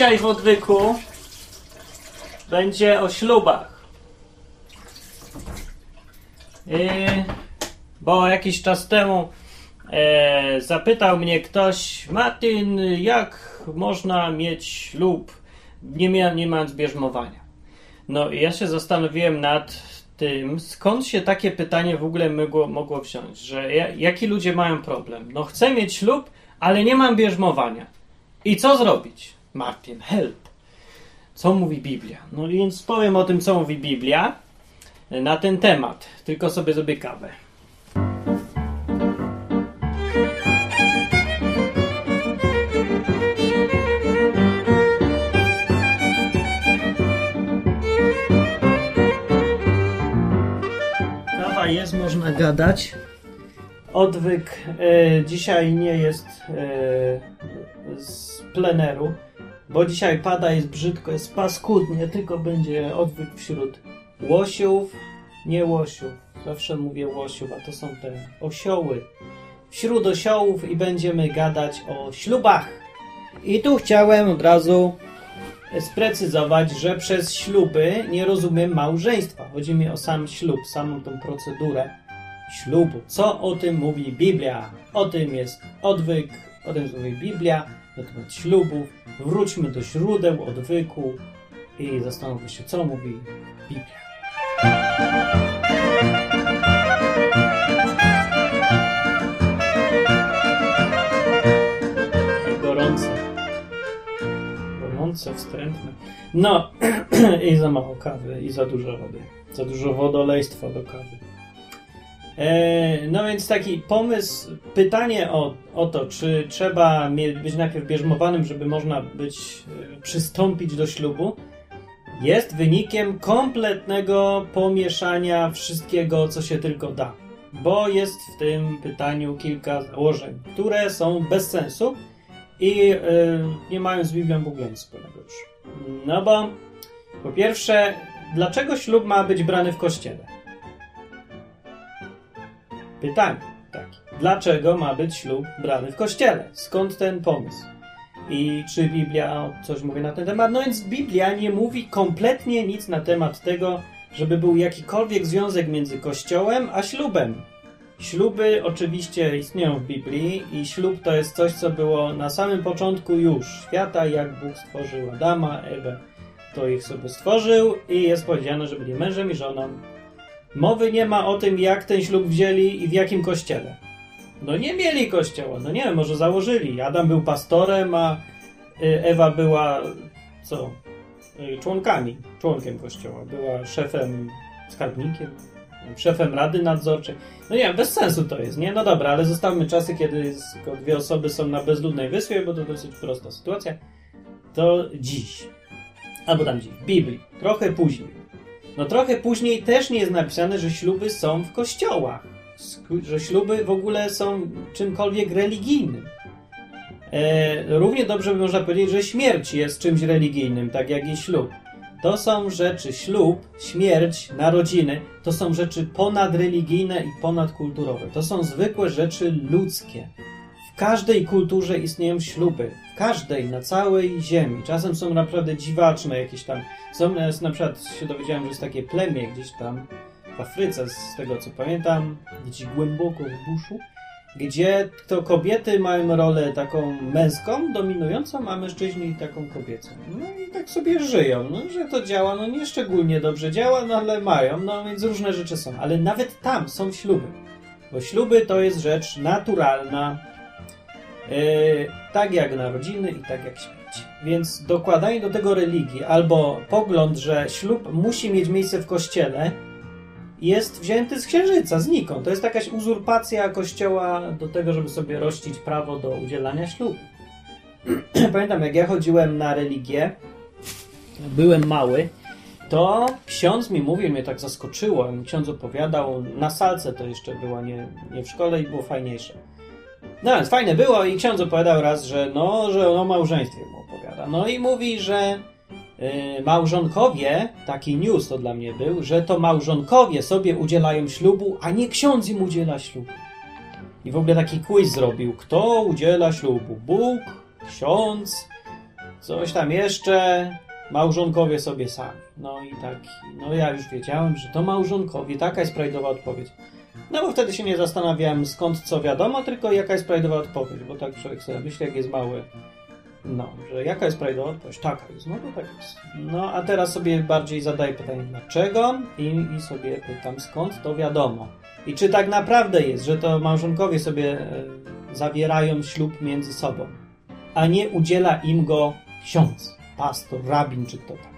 Dzisiaj w odwyku będzie o ślubach. Bo jakiś czas temu e, zapytał mnie ktoś, Martin, jak można mieć ślub, nie, mia, nie mając bierzmowania? No i ja się zastanowiłem nad tym, skąd się takie pytanie w ogóle mogło, mogło wziąć, że ja, jaki ludzie mają problem? No chcę mieć ślub, ale nie mam bierzmowania. I co zrobić? Martin, help. Co mówi Biblia? No więc powiem o tym, co mówi Biblia na ten temat. Tylko sobie zrobię kawę. Kawa jest, można gadać. Odwyk e, dzisiaj nie jest e, z pleneru, bo dzisiaj pada, jest brzydko, jest paskudnie, tylko będzie odwyk wśród łosiów, nie łosiów. Zawsze mówię łosiów, a to są te osioły. Wśród osiołów i będziemy gadać o ślubach. I tu chciałem od razu sprecyzować, że przez śluby nie rozumiem małżeństwa. Chodzi mi o sam ślub, samą tą procedurę ślubu. Co o tym mówi Biblia? O tym jest odwyk, o tym mówi Biblia na temat ślubów. Wróćmy do źródeł odwyku i zastanówmy się, co mówi Biblia. Gorące. Gorące, wstrętne. No, i za mało kawy, i za dużo wody. Za dużo wodolejstwa do kawy. E, no więc taki pomysł, pytanie o, o to, czy trzeba być najpierw bierzmowanym, żeby można być, e, przystąpić do ślubu, jest wynikiem kompletnego pomieszania wszystkiego, co się tylko da. Bo jest w tym pytaniu kilka założeń, które są bez sensu i e, nie mają z Biblią w ogóle nic wspólnego już. No bo po pierwsze, dlaczego ślub ma być brany w kościele? Pytanie takie. Dlaczego ma być ślub brany w kościele? Skąd ten pomysł? I czy Biblia coś mówi na ten temat? No więc Biblia nie mówi kompletnie nic na temat tego, żeby był jakikolwiek związek między kościołem a ślubem. Śluby oczywiście istnieją w Biblii i ślub to jest coś, co było na samym początku już świata, jak Bóg stworzył Adama, Ewę, to ich sobie stworzył i jest powiedziane, że byli mężem i żoną Mowy nie ma o tym, jak ten ślub wzięli i w jakim kościele. No nie mieli kościoła, no nie wiem, może założyli. Adam był pastorem, a y, Ewa była co? Y, członkami, członkiem kościoła. Była szefem, skarbnikiem, szefem rady nadzorczej. No nie wiem, bez sensu to jest, nie? No dobra, ale zostawmy czasy, kiedy tylko dwie osoby są na bezludnej wyspie, bo to dosyć prosta sytuacja. To dziś. Albo tam dziś, w Biblii. Trochę później no trochę później też nie jest napisane, że śluby są w kościołach. Że śluby w ogóle są czymkolwiek religijnym. E, równie dobrze by można powiedzieć, że śmierć jest czymś religijnym, tak jak i ślub. To są rzeczy, ślub, śmierć, narodziny, to są rzeczy ponadreligijne i ponadkulturowe. To są zwykłe rzeczy ludzkie. Każdej kulturze istnieją śluby. W każdej, na całej ziemi. Czasem są naprawdę dziwaczne jakieś tam są, na przykład się dowiedziałem, że jest takie plemię gdzieś tam w Afryce, z tego co pamiętam, gdzieś głęboko w buszu, gdzie to kobiety mają rolę taką męską, dominującą, a mężczyźni taką kobiecą. No i tak sobie żyją. No, że to działa, no nie szczególnie dobrze działa, no ale mają, no więc różne rzeczy są. Ale nawet tam są śluby. Bo śluby to jest rzecz naturalna, yy, tak jak narodziny i tak jak śmierć. Więc dokładanie do tego religii albo pogląd, że ślub musi mieć miejsce w kościele, jest wzięty z księżyca, znikąd. To jest jakaś uzurpacja kościoła do tego, żeby sobie rościć prawo do udzielania ślubu. Pamiętam, jak ja chodziłem na religię, byłem mały, to ksiądz mi mówił, mnie tak zaskoczyło, ksiądz opowiadał, na salce to jeszcze było, nie, nie w szkole i było fajniejsze no więc fajne było i ksiądz opowiadał raz, że no, że o małżeństwie mu opowiada. No i mówi, że y, małżonkowie, taki news to dla mnie był, że to małżonkowie sobie udzielają ślubu, a nie ksiądz im udziela ślubu. I w ogóle taki quiz zrobił. Kto udziela ślubu? Bóg, ksiądz, coś tam jeszcze, małżonkowie sobie sami. No i tak, no ja już wiedziałem, że to małżonkowie, taka jest prawidłowa odpowiedź. No bo wtedy się nie zastanawiałem skąd co wiadomo, tylko jaka jest prawidłowa odpowiedź, bo tak człowiek sobie myśli, jak jest mały. No, że jaka jest prawidłowa odpowiedź? Taka jest, no to tak jest. No, a teraz sobie bardziej zadaję pytanie dlaczego i, i sobie pytam skąd to wiadomo. I czy tak naprawdę jest, że to małżonkowie sobie e, zawierają ślub między sobą, a nie udziela im go ksiądz, pastor, rabin czy kto tam.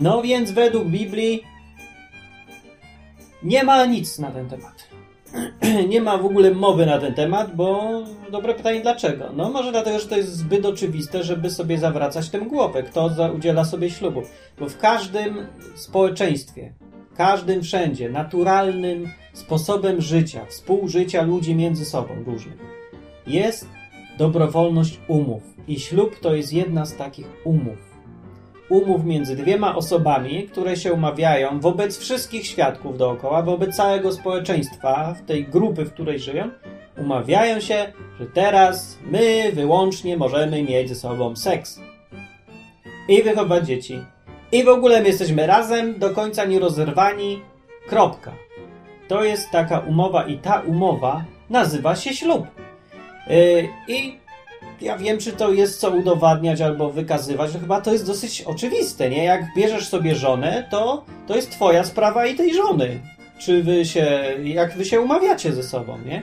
No więc według Biblii nie ma nic na ten temat. nie ma w ogóle mowy na ten temat, bo dobre pytanie dlaczego? No może dlatego, że to jest zbyt oczywiste, żeby sobie zawracać tym głowę, kto udziela sobie ślubu. Bo w każdym społeczeństwie, każdym wszędzie, naturalnym sposobem życia, współżycia ludzi między sobą różnych, jest dobrowolność umów. I ślub to jest jedna z takich umów umów między dwiema osobami, które się umawiają wobec wszystkich świadków dookoła, wobec całego społeczeństwa, w tej grupy, w której żyją, umawiają się, że teraz my wyłącznie możemy mieć ze sobą seks. I wychować dzieci. I w ogóle my jesteśmy razem, do końca nierozerwani. Kropka. To jest taka umowa i ta umowa nazywa się ślub. Yy, I ja wiem, czy to jest co udowadniać albo wykazywać, że chyba to jest dosyć oczywiste, nie? Jak bierzesz sobie żonę, to to jest twoja sprawa i tej żony. Czy wy się, jak wy się umawiacie ze sobą, nie?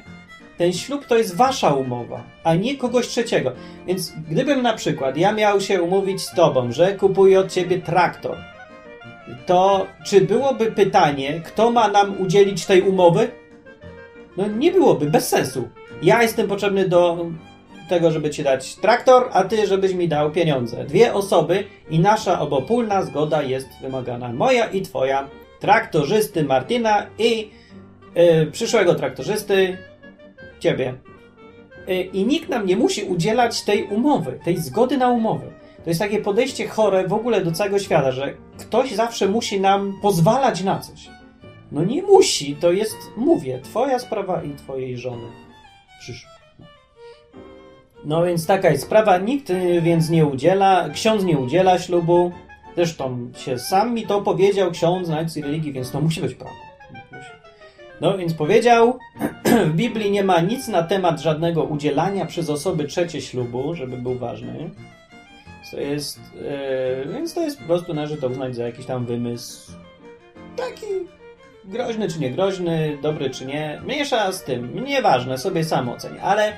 Ten ślub to jest wasza umowa, a nie kogoś trzeciego. Więc gdybym na przykład ja miał się umówić z tobą, że kupuję od ciebie traktor, to czy byłoby pytanie, kto ma nam udzielić tej umowy? No nie byłoby, bez sensu. Ja jestem potrzebny do tego, żeby ci dać traktor, a ty, żebyś mi dał pieniądze. Dwie osoby i nasza obopólna zgoda jest wymagana. Moja i twoja. Traktorzysty Martina i yy, przyszłego traktorzysty ciebie. Yy, I nikt nam nie musi udzielać tej umowy, tej zgody na umowę. To jest takie podejście chore w ogóle do całego świata, że ktoś zawsze musi nam pozwalać na coś. No nie musi, to jest, mówię, twoja sprawa i twojej żony. Przyszło. No więc taka jest sprawa, nikt y, więc nie udziela, ksiądz nie udziela ślubu. Zresztą się sam mi to powiedział. Ksiądz na akcji religii, więc to musi być prawda. No więc powiedział, w Biblii nie ma nic na temat żadnego udzielania przez osoby trzecie ślubu, żeby był ważny. To jest, yy, więc to jest po prostu należy to uznać za jakiś tam wymysł. Taki groźny czy nie groźny, dobry czy nie, mniejsza z tym, nieważne, sobie sam ocenię, ale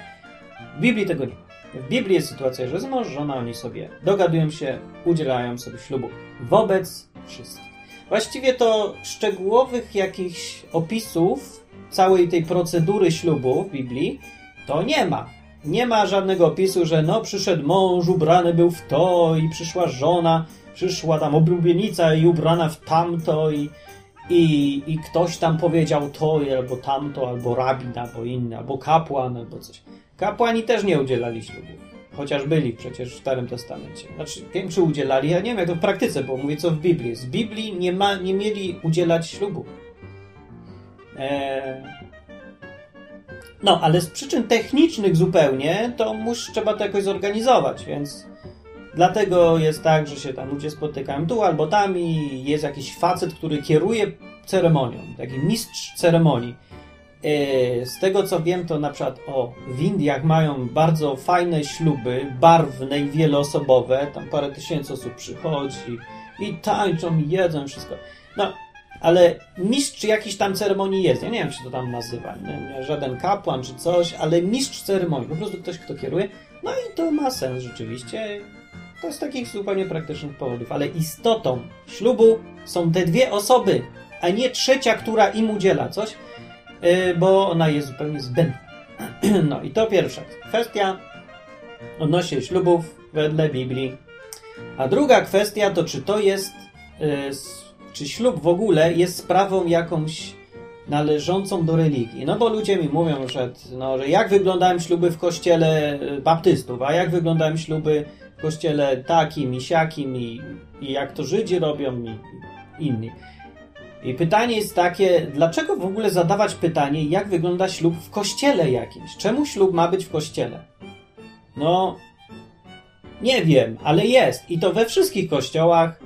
w Biblii tego nie ma. W Biblii jest sytuacja, że z mąż, żona, oni sobie dogadują się, udzielają sobie ślubu wobec wszystkich. Właściwie to szczegółowych jakichś opisów całej tej procedury ślubu w Biblii to nie ma. Nie ma żadnego opisu, że no przyszedł mąż, ubrany był w to i przyszła żona, przyszła tam oblubienica i ubrana w tamto i, i, i ktoś tam powiedział to albo tamto, albo rabin, albo inny, albo kapłan, albo coś. Kapłani też nie udzielali ślubów. Chociaż byli przecież w Starym Testamencie. Znaczy, wiem, czy udzielali, ja nie wiem jak to w praktyce, bo mówię co w Biblii. W Biblii nie, ma, nie mieli udzielać ślubu. Eee... No, ale z przyczyn technicznych zupełnie, to mus, trzeba to jakoś zorganizować, więc dlatego jest tak, że się tam ludzie spotykają tu albo tam i jest jakiś facet, który kieruje ceremonią, taki mistrz ceremonii z tego co wiem, to na przykład o, w Indiach mają bardzo fajne śluby, barwne i wieloosobowe. Tam parę tysięcy osób przychodzi i tańczą, i jedzą, wszystko. No, ale mistrz jakiejś tam ceremonii jest. Ja nie wiem, się to tam nazywa. Nie, żaden kapłan czy coś, ale mistrz ceremonii. Po prostu ktoś, kto kieruje. No i to ma sens rzeczywiście. To z takich zupełnie praktycznych powodów. Ale istotą ślubu są te dwie osoby, a nie trzecia, która im udziela coś. Y, bo ona jest zupełnie zbędna. No i to pierwsza kwestia odnośnie ślubów wedle Biblii. A druga kwestia to, czy to jest, y, czy ślub w ogóle jest sprawą jakąś należącą do religii. No bo ludzie mi mówią, że, no, że jak wyglądają śluby w kościele y, baptystów, a jak wyglądają śluby w kościele takim i siakim i, i jak to Żydzi robią i inni. I pytanie jest takie, dlaczego w ogóle zadawać pytanie, jak wygląda ślub w kościele jakimś? Czemu ślub ma być w kościele? No, Nie wiem, ale jest. I to we wszystkich kościołach,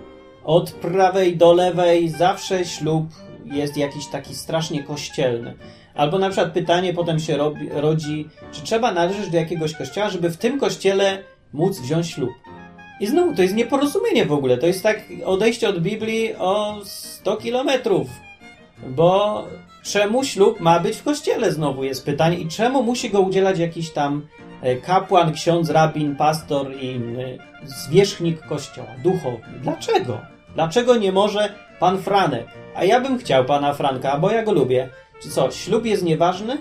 od prawej do lewej, zawsze ślub jest jakiś taki strasznie kościelny. Albo na przykład pytanie potem się robi, rodzi, czy trzeba należeć do jakiegoś kościoła, żeby w tym kościele móc wziąć ślub. I znowu, to jest nieporozumienie w ogóle. To jest tak odejście od Biblii o 100 kilometrów. Bo czemu ślub ma być w kościele znowu jest pytanie i czemu musi go udzielać jakiś tam e, kapłan, ksiądz, rabin, pastor i inny zwierzchnik kościoła, duchowny. Dlaczego? Dlaczego nie może pan Franek? A ja bym chciał pana Franka, bo ja go lubię. Czy co, ślub jest nieważny?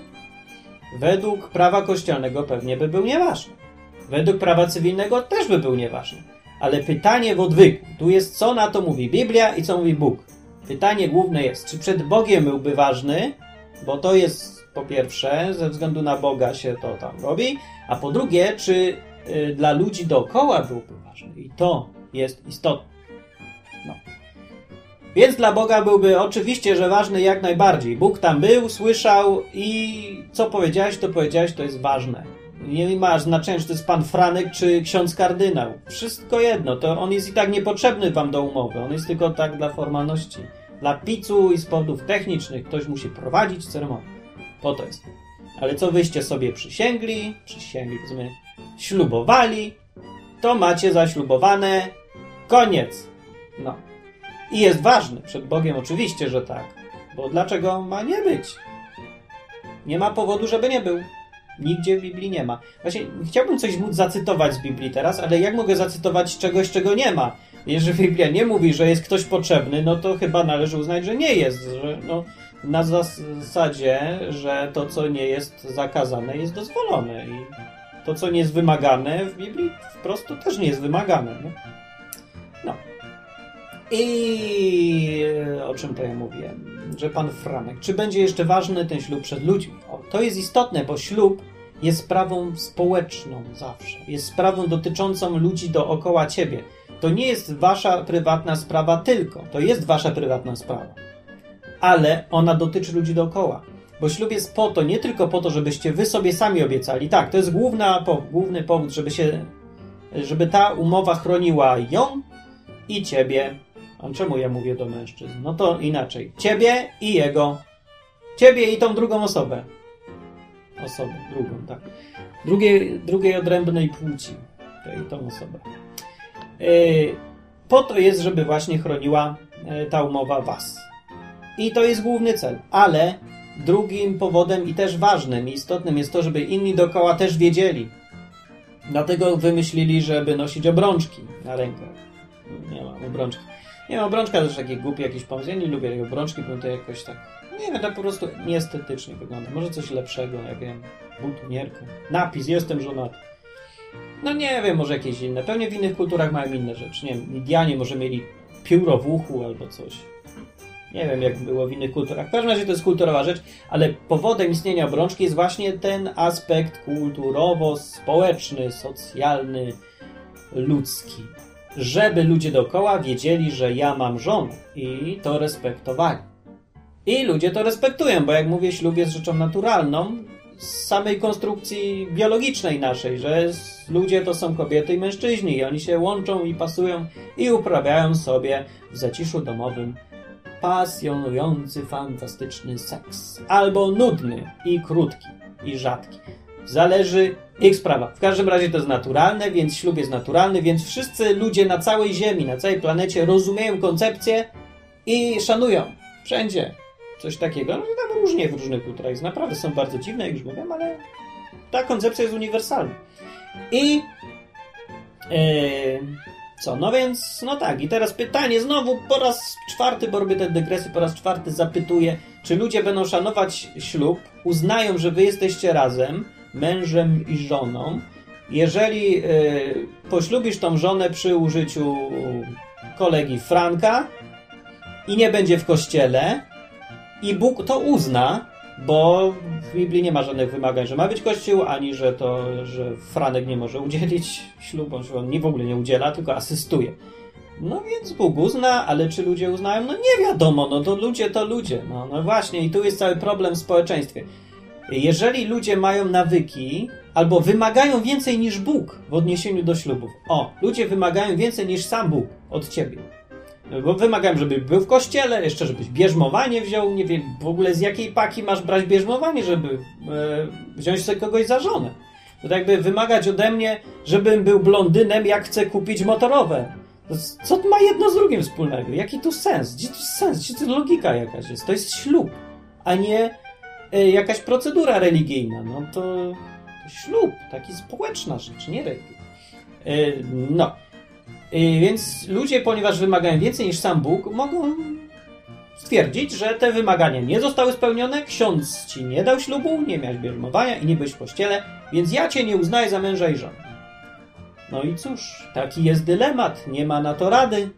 Według prawa kościelnego pewnie by był nieważny. Według prawa cywilnego też by był nieważny. Ale pytanie w odwyku, tu jest co na to mówi Biblia i co mówi Bóg. Pytanie główne jest, czy przed Bogiem byłby ważny, bo to jest po pierwsze, ze względu na Boga się to tam robi, a po drugie, czy y, dla ludzi dookoła byłby ważny. I to jest istotne. No. Więc dla Boga byłby oczywiście, że ważny jak najbardziej. Bóg tam był, słyszał i co powiedziałeś, to powiedziałeś, to jest ważne. Nie ma znaczenia, czy to jest pan Franek, czy ksiądz kardynał. Wszystko jedno, to on jest i tak niepotrzebny wam do umowy. On jest tylko tak dla formalności. Dla picu i z powodów technicznych ktoś musi prowadzić ceremonię. Po to jest. Ale co wyście sobie przysięgli, przysięgli, powiedzmy, ślubowali, to macie zaślubowane. Koniec. No. I jest ważny przed Bogiem, oczywiście, że tak. Bo dlaczego ma nie być? Nie ma powodu, żeby nie był. Nigdzie w Biblii nie ma. Właśnie chciałbym coś móc zacytować z Biblii teraz, ale jak mogę zacytować czegoś, czego nie ma? Jeżeli Biblia nie mówi, że jest ktoś potrzebny, no to chyba należy uznać, że nie jest. Że no, na zasadzie, że to, co nie jest zakazane, jest dozwolone. I to, co nie jest wymagane w Biblii, wprost też nie jest wymagane. Nie? No. I o czym to ja mówiłem? Że pan Franek. Czy będzie jeszcze ważny ten ślub przed ludźmi? O, to jest istotne, bo ślub jest sprawą społeczną zawsze. Jest sprawą dotyczącą ludzi dookoła ciebie. To nie jest wasza prywatna sprawa tylko. To jest wasza prywatna sprawa. Ale ona dotyczy ludzi dookoła. Bo ślub jest po to, nie tylko po to, żebyście wy sobie sami obiecali. Tak, to jest główna, główny powód, żeby się, żeby ta umowa chroniła ją i ciebie. A czemu ja mówię do mężczyzn? No to inaczej. Ciebie i jego. Ciebie i tą drugą osobę. Osobę, drugą, tak. Drugiej, drugiej odrębnej płci. Tej, tą osobę. Yy, po to jest, żeby właśnie chroniła yy, ta umowa was. I to jest główny cel. Ale drugim powodem i też ważnym, i istotnym jest to, żeby inni dookoła też wiedzieli. Dlatego wymyślili, żeby nosić obrączki na rękach. Nie mam obrączki. Nie mam obrączka, też takie głupie jakieś pomysł. Ja nie lubię tego obrączki, bo to jakoś tak... Nie wiem, to po prostu nieestetycznie wygląda. Może coś lepszego, jak wiem, butonierka. Napis, jestem żonaty. No nie wiem, może jakieś inne. Pewnie w innych kulturach mają inne rzeczy. Nie wiem, Indianie może mieli pióro w uchu albo coś. Nie wiem, jak było w innych kulturach. W każdym razie to jest kulturowa rzecz, ale powodem istnienia obrączki jest właśnie ten aspekt kulturowo-społeczny, socjalny, ludzki. Żeby ludzie dookoła wiedzieli, że ja mam żonę i to respektowali. I ludzie to respektują, bo jak mówię, ślub jest rzeczą naturalną z samej konstrukcji biologicznej naszej, że ludzie to są kobiety i mężczyźni i oni się łączą i pasują i uprawiają sobie w zaciszu domowym pasjonujący, fantastyczny seks. Albo nudny i krótki i rzadki. Zależy ich sprawa. W każdym razie to jest naturalne, więc ślub jest naturalny, więc wszyscy ludzie na całej Ziemi, na całej planecie rozumieją koncepcję i szanują. Wszędzie. Coś takiego. No tam różnie w różnych kulturach. Naprawdę są bardzo dziwne, jak już mówiłem, ale ta koncepcja jest uniwersalna. I yy, co? No więc, no tak. I teraz pytanie znowu po raz czwarty, bo robię te dygresy, po raz czwarty zapytuję, czy ludzie będą szanować ślub, uznają, że wy jesteście razem, mężem i żoną, jeżeli yy, poślubisz tą żonę przy użyciu kolegi Franka i nie będzie w kościele i Bóg to uzna, bo w Biblii nie ma żadnych wymagań, że ma być kościół, ani że to, że Franek nie może udzielić ślubu, że on nie w ogóle nie udziela, tylko asystuje. No więc Bóg uzna, ale czy ludzie uznają? No nie wiadomo, no to ludzie to ludzie. No, no właśnie i tu jest cały problem w społeczeństwie. Jeżeli ludzie mają nawyki, albo wymagają więcej niż Bóg w odniesieniu do ślubów. O, ludzie wymagają więcej niż sam Bóg od ciebie. Bo wymagałem, żeby był w kościele, jeszcze żebyś bierzmowanie wziął, nie wiem w ogóle z jakiej paki masz brać bierzmowanie, żeby e, wziąć sobie kogoś za żonę. To tak jakby wymagać ode mnie, żebym był blondynem, jak chcę kupić motorowe. Co to ma jedno z drugim wspólnego? Jaki tu sens? Gdzie tu sens? Gdzie tu logika jakaś jest? To jest ślub, a nie jakaś procedura religijna. No to, to ślub, taki społeczna rzecz, nie religia. E, no. E, więc ludzie, ponieważ wymagają więcej niż sam Bóg, mogą stwierdzić, że te wymagania nie zostały spełnione, ksiądz ci nie dał ślubu, nie miałeś bierzmowania i nie byłeś w kościele, więc ja cię nie uznaję za męża i żonę. No i cóż, taki jest dylemat, nie ma na to rady.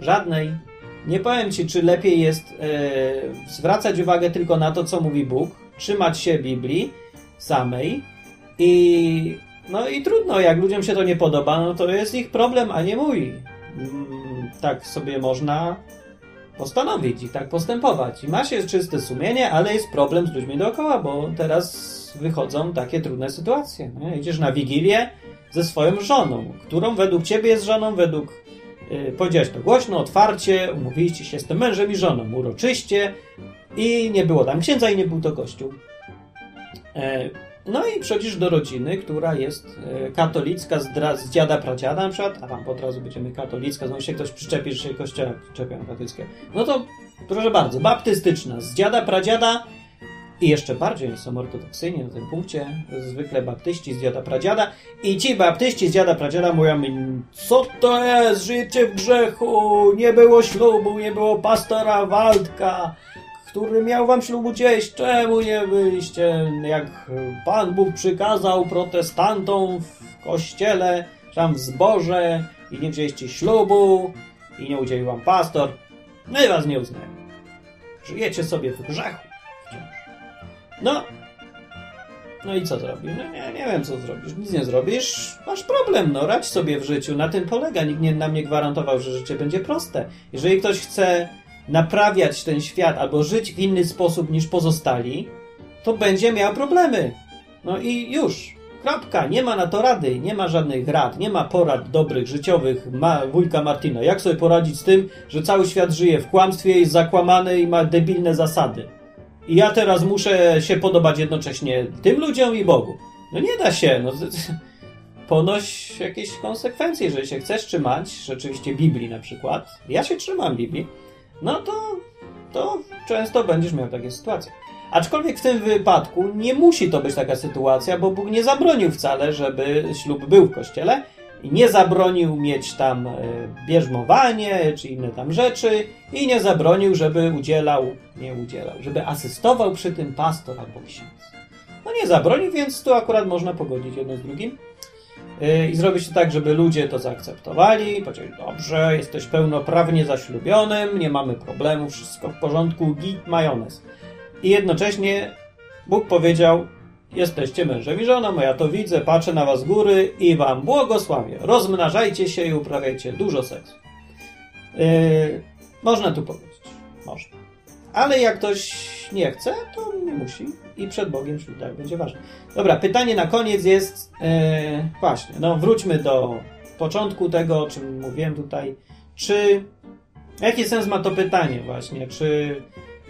Żadnej. Nie powiem ci, czy lepiej jest e, zwracać uwagę tylko na to, co mówi Bóg, trzymać się Biblii samej i no i trudno, jak ludziom się to nie podoba, no to jest ich problem, a nie mój. Mm, tak sobie można postanowić i tak postępować. I ma się czyste sumienie, ale jest problem z ludźmi dookoła, bo teraz wychodzą takie trudne sytuacje. Nie? Idziesz na wigilię ze swoją żoną, którą według ciebie jest żoną, według powiedziałeś to głośno, otwarcie, umówiliście się z tym mężem i żoną, uroczyście i nie było tam księdza i nie był to kościół. E, no i przechodzisz do rodziny, która jest e, katolicka z, z dziada pradziada na przykład, a tam od razu będziemy katolicka, znowu się ktoś przyczepi, że się kościoła czepią katolickie. No to proszę bardzo, baptystyczna, z dziada pradziada i jeszcze bardziej są ortodoksyjni na tym punkcie, zwykle baptyści z dziada pradziada. I ci baptyści z dziada pradziada mówią co to jest, życie w grzechu, nie było ślubu, nie było pastora Waldka, który miał wam ślubu dzieść, czemu nie byliście, jak Pan Bóg przykazał protestantom w kościele, tam w zborze i nie wzięliście ślubu i nie udzielił wam pastor, my was nie uznajemy. Żyjecie sobie w grzechu. No, no i co zrobisz? No nie, wiem, co zrobisz. Nic nie zrobisz, masz problem, no radź sobie w życiu. Na tym polega. Nikt nie, nam nie gwarantował, że życie będzie proste. Jeżeli ktoś chce naprawiać ten świat albo żyć w inny sposób niż pozostali, to będzie miał problemy. No i już. Kropka. Nie ma na to rady. Nie ma żadnych rad. Nie ma porad dobrych, życiowych ma wujka Martina. Jak sobie poradzić z tym, że cały świat żyje w kłamstwie, jest zakłamany i ma debilne zasady. I ja teraz muszę się podobać jednocześnie tym ludziom i Bogu. No nie da się. No, ponoś jakieś konsekwencje, jeżeli się chcesz trzymać rzeczywiście Biblii na przykład. Ja się trzymam Biblii no to, to często będziesz miał takie sytuacje. Aczkolwiek w tym wypadku nie musi to być taka sytuacja, bo Bóg nie zabronił wcale, żeby ślub był w kościele i nie zabronił mieć tam e, bierzmowanie czy inne tam rzeczy i nie zabronił, żeby udzielał, nie udzielał, żeby asystował przy tym pastor albo ksiądz. No nie zabronił, więc tu akurat można pogodzić jedno z drugim. Y, i zrobić to tak, żeby ludzie to zaakceptowali, powiedzieli, dobrze, jesteś pełnoprawnie zaślubionym, nie mamy problemu, wszystko w porządku, git, majonez. I jednocześnie Bóg powiedział, jesteście mężem i żoną, ja to widzę, patrzę na was z góry i wam błogosławię. Rozmnażajcie się i uprawiajcie dużo seksu. Yy, można tu powiedzieć. Można. Ale jak ktoś nie chce, to nie musi. I przed Bogiem ślub tak będzie ważne. Dobra, pytanie na koniec jest e, właśnie, no wróćmy do początku tego, o czym mówiłem tutaj. Czy jaki sens ma to pytanie właśnie? Czy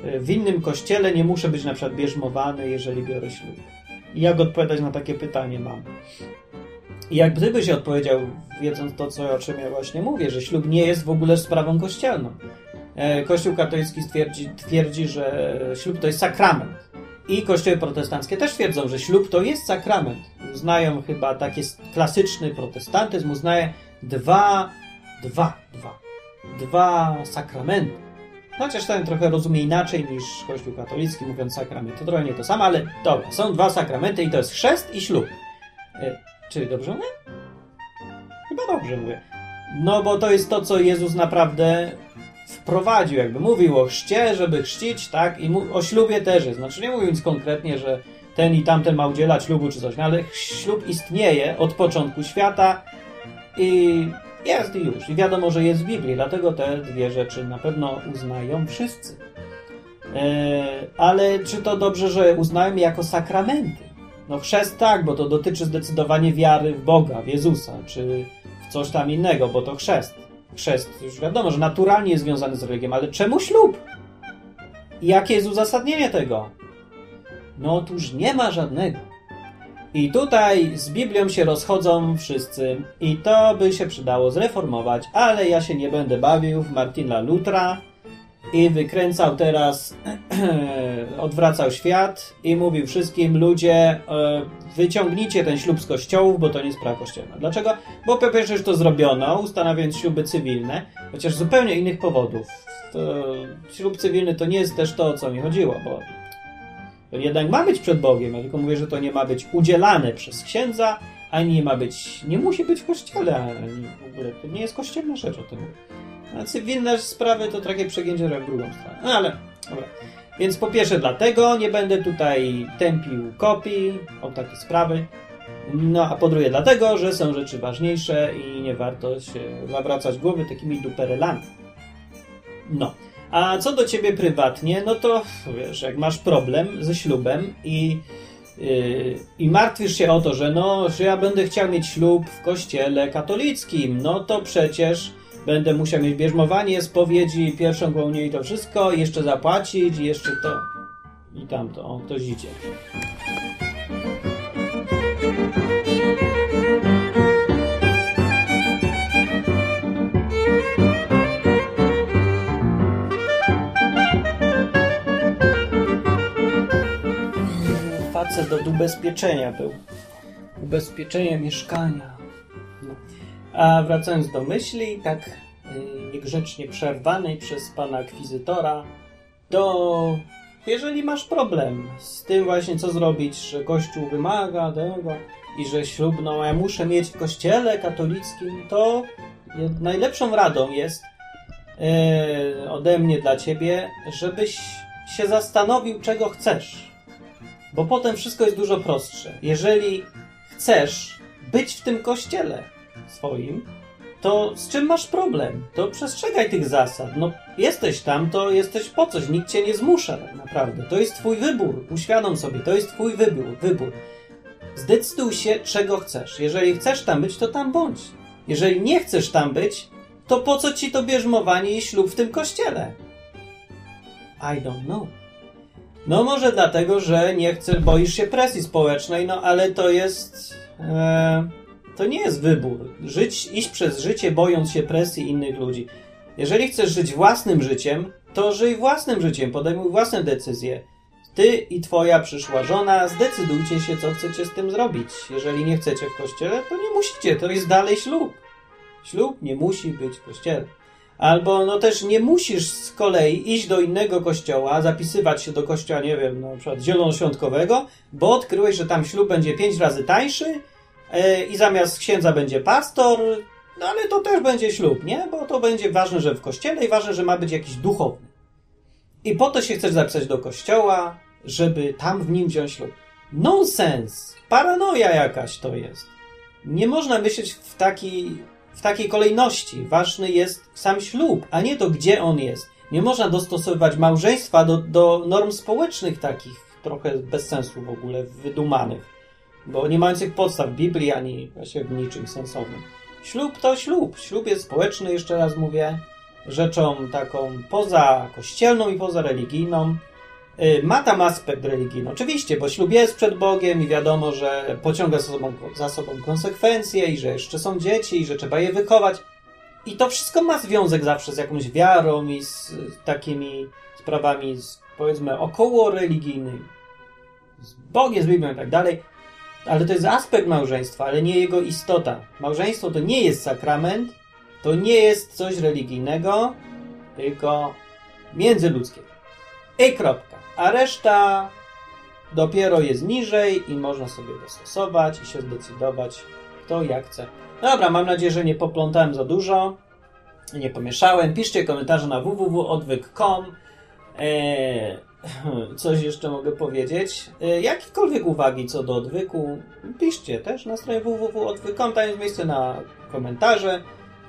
e, w innym kościele nie muszę być na przykład bierzmowany, jeżeli biorę ślub? Jak odpowiadać na takie pytanie mam? I jak gdybyś odpowiedział, wiedząc to, co, o czym ja właśnie mówię, że ślub nie jest w ogóle sprawą kościelną. E, Kościół katolicki twierdzi, twierdzi, że ślub to jest sakrament. I kościoły protestanckie też twierdzą, że ślub to jest sakrament. Uznają chyba taki klasyczny protestantyzm, uznaje dwa, dwa, dwa, dwa sakramenty. Chociaż ten trochę rozumie inaczej niż Kościół katolicki, mówiąc sakrament. To trochę nie to samo, ale dobra, są dwa sakramenty i to jest chrzest i ślub. E, czy dobrze mówię? Chyba dobrze mówię. No bo to jest to, co Jezus naprawdę wprowadził, jakby mówił o chrzcie, żeby chrzcić, tak? I o ślubie też jest. Znaczy nie mówił nic konkretnie, że ten i tamten ma udzielać ślubu czy coś, no ale ślub istnieje od początku świata i jest już. I wiadomo, że jest w Biblii, dlatego te dwie rzeczy na pewno uznają wszyscy. E, ale czy to dobrze, że uznałem je jako sakramenty? No chrzest tak, bo to dotyczy zdecydowanie wiary w Boga, w Jezusa, czy w coś tam innego, bo to chrzest. Chrzest już wiadomo, że naturalnie jest związany z religią, ale czemu ślub? I jakie jest uzasadnienie tego? No otóż nie ma żadnego. I tutaj z Biblią się rozchodzą wszyscy i to by się przydało zreformować, ale ja się nie będę bawił w Martina Lutra i wykręcał teraz, odwracał świat i mówił wszystkim, ludzie, e, wyciągnijcie ten ślub z kościołów, bo to nie sprawa kościelna. Dlaczego? Bo po pierwsze już to zrobiono, ustanawiając śluby cywilne, chociaż z zupełnie innych powodów. To ślub cywilny to nie jest też to, o co mi chodziło, bo to jednak ma być przed Bogiem, ja tylko mówię, że to nie ma być udzielane przez księdza, ani nie ma być, nie musi być w kościele, ani w ogóle to nie jest kościelna rzecz o tym mówię. A cywilne sprawy to takie przegięcie w drugą stronę. No ale, dobra. Więc po pierwsze dlatego nie będę tutaj tępił kopii o takie sprawy. No a po drugie dlatego, że są rzeczy ważniejsze i nie warto się zawracać głowy takimi duperelami. No. A co do ciebie prywatnie, no to wiesz, jak masz problem ze ślubem i, yy, i martwisz się o to, że no, że ja będę chciał mieć ślub w kościele katolickim, no to przecież będę musiał mieć bierzmowanie, spowiedzi, pierwszą komunię i to wszystko, jeszcze zapłacić i jeszcze to i tamto. O, ktoś idzie. Facet od ubezpieczenia był. Ubezpieczenie mieszkania. No. A wracając do myśli, tak yy, niegrzecznie przerwanej przez pana akwizytora, to jeżeli masz problem z tym właśnie, co zrobić, że Kościół wymaga tego i że ślub, no ja muszę mieć w kościele katolickim, to najlepszą radą jest yy, ode mnie dla ciebie, żebyś się zastanowił, czego chcesz bo potem wszystko jest dużo prostsze. Jeżeli chcesz być w tym kościele swoim, to z czym masz problem? To przestrzegaj tych zasad. No, jesteś tam, to jesteś po coś. Nikt cię nie zmusza tak naprawdę. To jest twój wybór. Uświadom sobie, to jest twój wybór. wybór. Zdecyduj się, czego chcesz. Jeżeli chcesz tam być, to tam bądź. Jeżeli nie chcesz tam być, to po co ci to bierzmowanie i ślub w tym kościele? I don't know. No może dlatego, że nie chcesz, boisz się presji społecznej, no ale to jest... E, to nie jest wybór. Żyć, iść przez życie bojąc się presji innych ludzi. Jeżeli chcesz żyć własnym życiem, to żyj własnym życiem, podejmuj własne decyzje. Ty i twoja przyszła żona zdecydujcie się, co chcecie z tym zrobić. Jeżeli nie chcecie w kościele, to nie musicie, to jest dalej ślub. Ślub nie musi być w kościele. Albo no też nie musisz z kolei iść do innego kościoła, zapisywać się do kościoła, nie wiem, na przykład zielonoświątkowego, bo odkryłeś, że tam ślub będzie pięć razy tańszy yy, i zamiast księdza będzie pastor, no ale to też będzie ślub, nie? Bo to będzie ważne, że w kościele i ważne, że ma być jakiś duchowny. I po to się chcesz zapisać do kościoła, żeby tam w nim wziąć ślub. Nonsens! Paranoja jakaś to jest. Nie można myśleć w taki w takiej kolejności. Ważny jest sam ślub, a nie to, gdzie on jest. Nie można dostosowywać małżeństwa do, do norm społecznych takich, trochę bez sensu w ogóle, wydumanych, bo nie mających podstaw w Biblii ani właśnie w niczym sensownym. Ślub to ślub. Ślub jest społeczny, jeszcze raz mówię, rzeczą taką poza kościelną i poza religijną. Y, ma tam aspekt religijny, oczywiście, bo ślub jest przed Bogiem i wiadomo, że pociąga za sobą, za sobą konsekwencje i że jeszcze są dzieci i że trzeba je wychować. I to wszystko ma związek zawsze z jakąś wiarą i z takimi sprawami, z, powiedzmy, około religijnymi. Z Bogiem, z Biblią i tak dalej. Ale to jest aspekt małżeństwa, ale nie jego istota. Małżeństwo to nie jest sakrament, to nie jest coś religijnego, tylko międzyludzkie. I kropka a reszta dopiero jest niżej i można sobie dostosować i się zdecydować, kto jak chce. Dobra, mam nadzieję, że nie poplątałem za dużo, nie pomieszałem. Piszcie komentarze na www.odwyk.com. Eee, coś jeszcze mogę powiedzieć. Eee, jakiekolwiek uwagi co do odwyku, piszcie też na stronie www.odwyk.com. Tam jest miejsce na komentarze.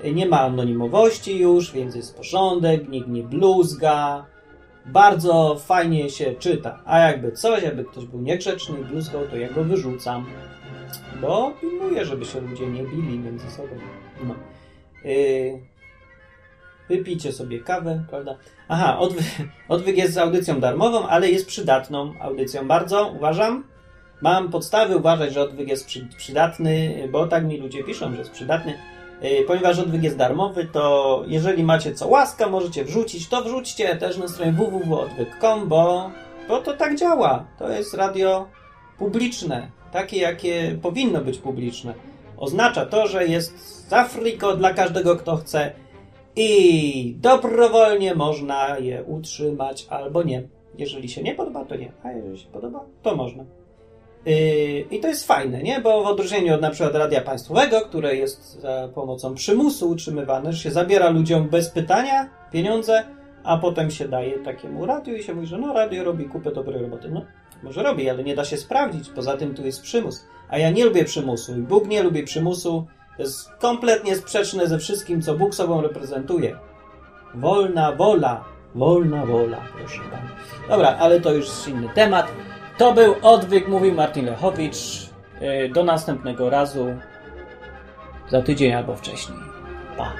Eee, nie ma anonimowości już, więc jest porządek, nikt nie bluzga bardzo fajnie się czyta. A jakby coś, jakby ktoś był niegrzeczny i bluzgał, to ja go wyrzucam. Bo pilnuję, żeby się ludzie nie bili między sobą. No. Yy, wypijcie sobie kawę, prawda? Aha, odwy odwyk jest audycją darmową, ale jest przydatną audycją. Bardzo uważam. Mam podstawy uważać, że odwyk jest przy przydatny, bo tak mi ludzie piszą, że jest przydatny. Yy, ponieważ odwyk jest darmowy, to jeżeli macie co łaska, możecie wrzucić, to wrzućcie też na stronie www.odwyk.com, bo, bo to tak działa. To jest radio publiczne, takie jakie powinno być publiczne. Oznacza to, że jest friko dla każdego, kto chce i dobrowolnie można je utrzymać albo nie. Jeżeli się nie podoba, to nie, a jeżeli się podoba, to można. Yy, I to jest fajne, nie? Bo w odróżnieniu od na przykład radia państwowego, które jest za pomocą przymusu utrzymywane, że się zabiera ludziom bez pytania pieniądze, a potem się daje takiemu radiu i się mówi, że no radio robi kupę dobrej roboty. No, może robi, ale nie da się sprawdzić. Poza tym tu jest przymus. A ja nie lubię przymusu i Bóg nie lubi przymusu. To jest kompletnie sprzeczne ze wszystkim, co Bóg sobą reprezentuje. Wolna wola. Wolna wola, proszę pana. Dobra, ale to już inny temat. To był odwyk, mówił Martin Lechowicz. Yy, Do następnego razu. Za tydzień albo wcześniej. Pa.